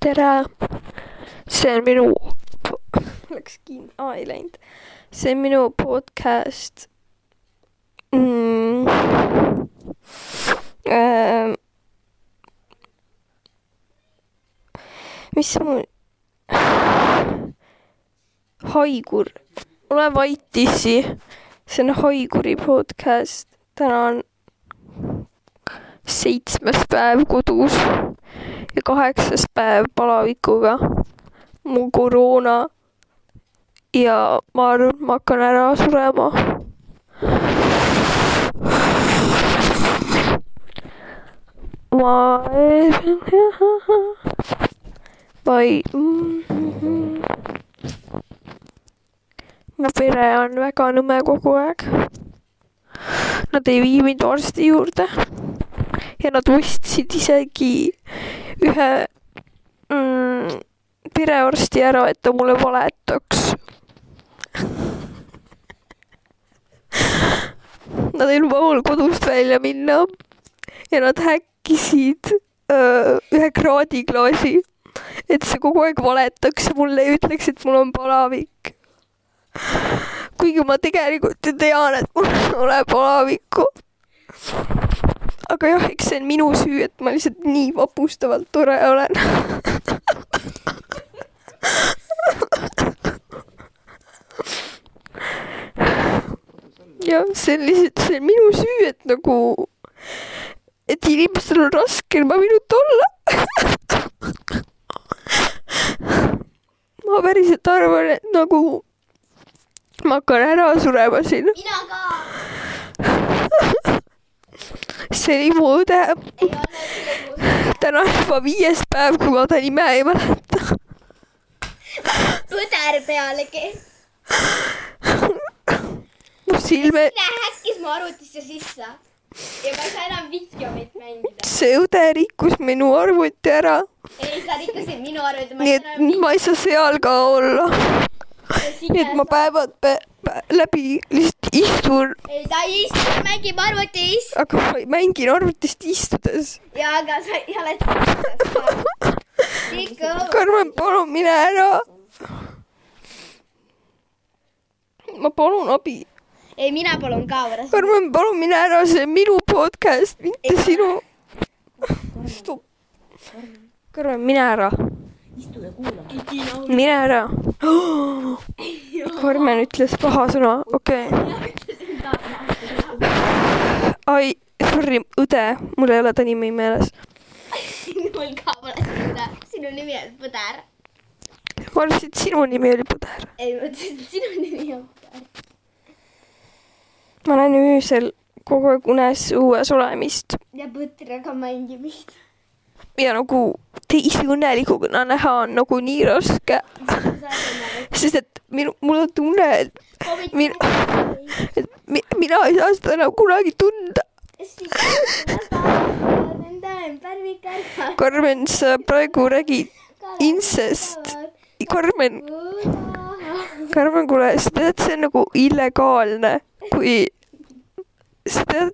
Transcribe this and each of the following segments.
tere, see on minu, läks kinni, aa ei läinud, see on minu podcast mm,. Äh, mis mu, haigur, ole vait, issi, see on haiguri podcast, täna on seitsmes päev kodus ja kaheksas päev palavikuga. mu koroona ja ma arvan, ma hakkan ära surema. ma ei, ma ei, mu pere on väga nõme kogu aeg. Nad ei vii mind arsti juurde ja nad ostsid isegi ühe mm, perearsti ära, et ta mulle valetaks. Nad ei luba mul kodust välja minna ja nad häkkisid öö, ühe kraadiklaasi, et see kogu aeg valetaks ja mulle ei ütleks, et mul on palavik. kuigi ma tegelikult ju tean, et mul ei ole palavikku aga jah, eks see on minu süü, et ma lihtsalt nii vapustavalt tore olen. jah, see on lihtsalt, see on minu süü, et nagu, et inimestel on raske ilma minuta olla. ma päriselt arvan, et nagu ma hakkan ära surema siin. mina ka. See oli mu õde, täna on juba viies päev, kui ma ta nime ei mäleta. põder pealegi. mu silme, häkkis mu arvutisse sisse ja ma ei saa enam videoid mängida. see õde rikkus minu arvuti ära, ei, sa rikkusid minu arvuti, nii et ma ei saa seal ka olla. Nii et ma päevad pä läbi lihtsalt istun, ei, ta ei istu, ta mängib arvutis aga ma mängin arvutist istudes. ja, aga sa ei ole. Karmen, palun mine ära. ma palun abi. ei, mina palun ka pärast. Karmen, palun mine ära, see on minu podcast, mitte Ei. sinu. Karmen, mine ära, istu ja kuula. mine ära. Karmen ütles paha sõna, okei okay.. ai, sorry, õde, mul ei ole ta nimi meeles. mul ka pole seda, sinu nimi on põder. ma arvasin, et sinu nimi oli Põder. ei, ma ütlesin, et sinu nimi on põder. ma näen öösel kogu aeg unes õues olemist ja põdraga mängimist. Ja nagu teisi õnnelikuna näha on nagu nii raske, sest et minu, mul on tunne, et min-, et mi, mina ei saa seda enam kunagi tunda. Karmen, sa praegu räägid incest. Karmen, Karmen, kuule, sa tead, see on nagu illegaalne, kui sa tead.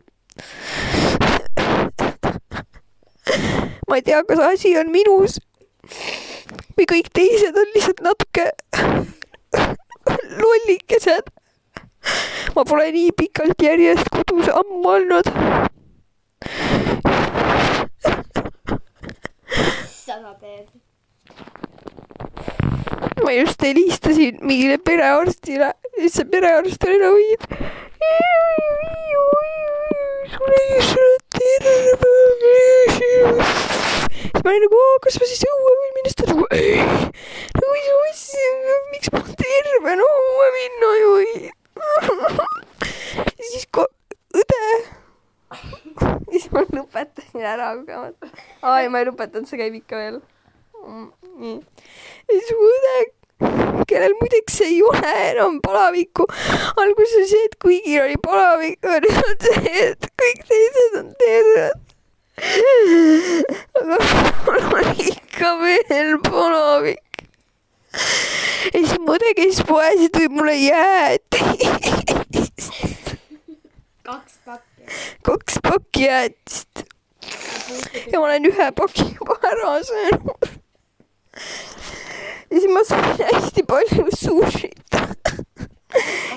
Ma ei tea, kas asi on minus või kõik teised on lihtsalt natuke lollikesed. ma pole nii pikalt järjest kodus ammu olnud. sa teed. ma just helistasin mingile perearstile, siis see perearst oli nagu mingi. sul ei ole terve. siis ma olin nagu, kas ma siis õue võin minna, siis ta nagu ei. nagu mis asja, miks ma tervena õue minna ei või. siis ko- õde. siis ma lõpetasin ära kogemata. aa ei, ma ei lõpetanud, see käib ikka veel. nii. ja siis mu õde, kellel muideks ei ole enam palavikku. alguses see, et kõigil oli palavik, aga nüüd on see, et kõik teised on terved. Mul on ikka veel palavik. ja siis mu õde käis poes ja tõi mulle jäätist. kaks pakki. kaks pakki jäätist. ja ma olen ühe paki juba ära söönud. ma sain hästi palju sushit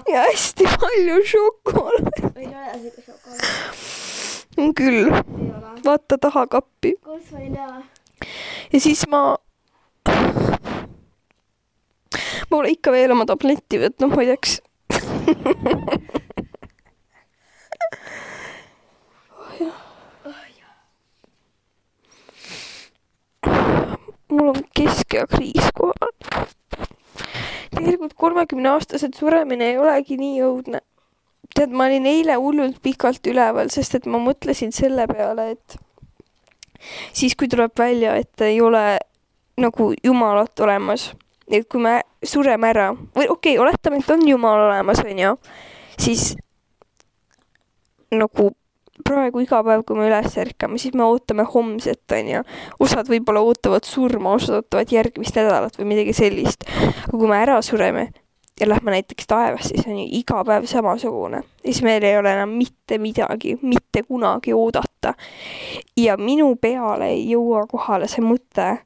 ja hästi palju šokolaadi. võin öelda siuke šokolaad. küll, ei ole. Vaata taha kappi kus võin teha? ja siis ma. ma pole ikka veel oma tabletti võtnud, muideks. mul on keskeakriis kohal. tegelikult kolmekümneaastased suremine ei olegi nii õudne. tead, ma olin eile hullult pikalt üleval, sest et ma mõtlesin selle peale, et siis, kui tuleb välja, et ei ole nagu jumalat olemas, et kui me sureme ära või okei okay,, oletame, et on jumal olemas, onju, siis nagu praegu iga päev, kui me üles ärkame, siis me ootame homset, onju. osad võib-olla ootavad surma, osad ootavad järgmist nädalat või midagi sellist. aga kui me ära sureme ja lähme näiteks taevasse, siis on ju iga päev samasugune. ja siis meil ei ole enam mitte midagi, mitte kunagi oodata. ja minu peale ei jõua kohale see mõte,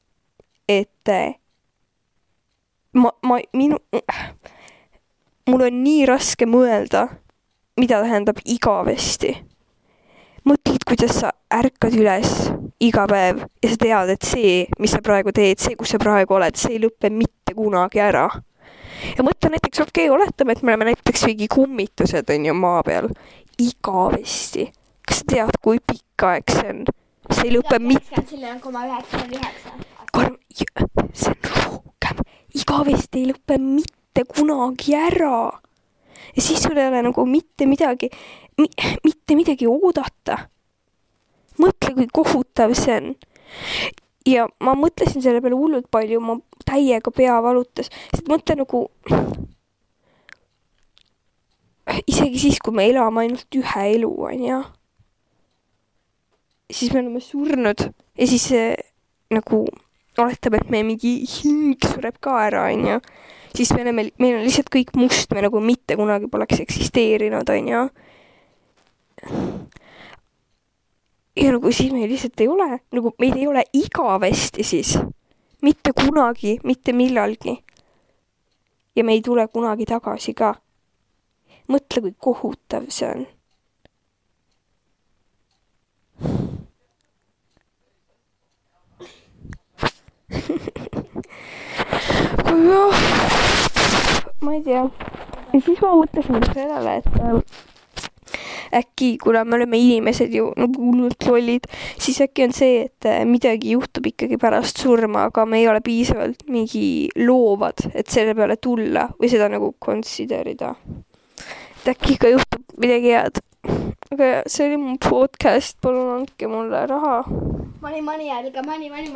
et eh, ma, ma, minu, mul on nii raske mõelda, mida tähendab igavesti mõtled, kuidas sa ärkad üles iga päev ja sa tead, et see, mis sa praegu teed, see, kus sa praegu oled, see ei lõpe mitte kunagi ära. Ja mõtle näiteks, okei okay,, oletame, et me oleme näiteks mingi kummitused on ju maa peal, igavesti. kas sa tead, kui pikk aeg see on? see ei lõpe mitte selle on koma üheksakümmend üheksa. kolm, see on rohkem, igavesti ei lõpe mitte kunagi ära. ja siis sul ei ole nagu mitte midagi mi,, mitte midagi oodata. mõtle, kui kohutav see on. ja ma mõtlesin selle peale hullult palju, ma täiega pea valutas, sest mõtle nagu isegi siis, kui me elame ainult ühe elu, onju, siis me oleme surnud. Ja siis nagu oletame, et meie mingi hing sureb ka ära, onju, siis me oleme, meil on lihtsalt kõik must, me nagu mitte kunagi poleks eksisteerinud, onju. ja nagu siis meil lihtsalt ei ole, nagu meid ei ole igavesti siis, mitte kunagi, mitte millalgi. ja me ei tule kunagi tagasi ka. mõtle, kui kohutav see on ma ei tea. ja siis ma mõtlesin sellele, et äh, äkki, kuna me oleme inimesed ju nagu hullult lollid, siis äkki on see, et äh, midagi juhtub ikkagi pärast surma, aga me ei ole piisavalt mingi loovad, et selle peale tulla või seda nagu consider ida. et äkki ikka juhtub midagi head. aga see oli mu podcast, palun andke mulle raha Money, money, ärge money, money, money.